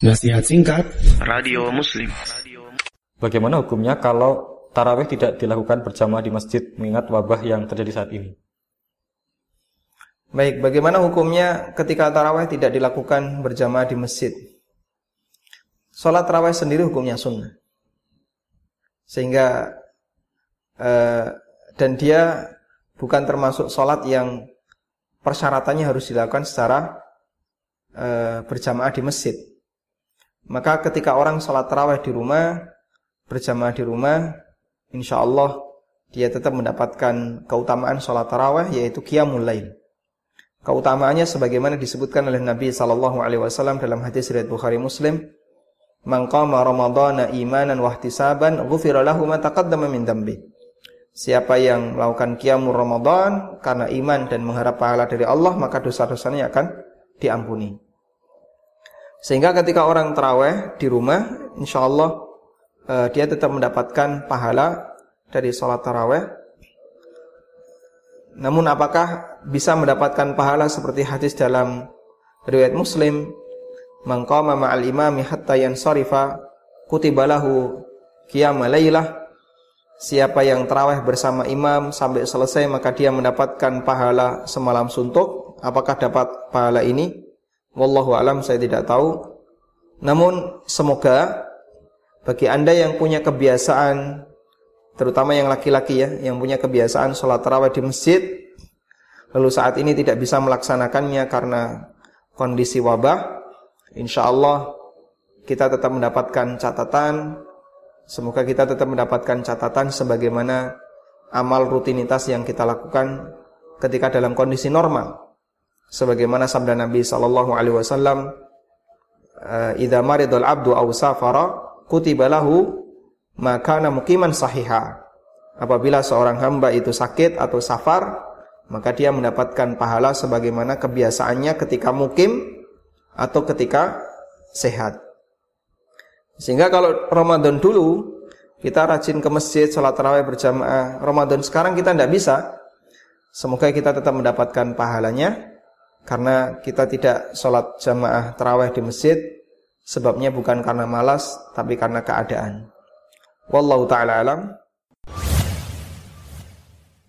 Nasihat singkat Radio Muslim. Bagaimana hukumnya kalau tarawih tidak dilakukan berjamaah di masjid mengingat wabah yang terjadi saat ini? Baik, bagaimana hukumnya ketika tarawih tidak dilakukan berjamaah di masjid? Sholat tarawih sendiri hukumnya sunnah. Sehingga eh, dan dia bukan termasuk sholat yang persyaratannya harus dilakukan secara eh, berjamaah di masjid. Maka ketika orang sholat taraweh di rumah, berjamaah di rumah, insya Allah dia tetap mendapatkan keutamaan sholat taraweh yaitu qiyamul lail. Keutamaannya sebagaimana disebutkan oleh Nabi sallallahu alaihi wasallam dalam hadis riwayat Bukhari Muslim, "Man qama ramadhana imanan wa ihtisaban, ghufira lahu ma taqaddama min dambi." Siapa yang melakukan qiyamul Ramadan karena iman dan mengharap pahala dari Allah, maka dosa-dosanya akan diampuni. Sehingga ketika orang terawih di rumah, insya Allah uh, dia tetap mendapatkan pahala dari sholat taraweh. Namun apakah bisa mendapatkan pahala seperti hadis dalam riwayat Muslim, "Man ma'al imami hatta yansarifa kutibalahu qiyama lailah." Siapa yang terawih bersama imam sampai selesai maka dia mendapatkan pahala semalam suntuk. Apakah dapat pahala ini? Wallahu alam saya tidak tahu. Namun semoga bagi Anda yang punya kebiasaan terutama yang laki-laki ya, yang punya kebiasaan sholat tarawih di masjid lalu saat ini tidak bisa melaksanakannya karena kondisi wabah, insya Allah kita tetap mendapatkan catatan. Semoga kita tetap mendapatkan catatan sebagaimana amal rutinitas yang kita lakukan ketika dalam kondisi normal sebagaimana sabda Nabi sallallahu alaihi wasallam eh, idza maridul abdu aw safara kutiba lahu maka mukiman sahiha. Apabila seorang hamba itu sakit atau safar maka dia mendapatkan pahala sebagaimana kebiasaannya ketika mukim atau ketika sehat. Sehingga kalau Ramadan dulu kita rajin ke masjid salat tarawih berjamaah. Ramadan sekarang kita tidak bisa. Semoga kita tetap mendapatkan pahalanya karena kita tidak sholat jamaah terawih di masjid sebabnya bukan karena malas tapi karena keadaan. Wallahu taala alam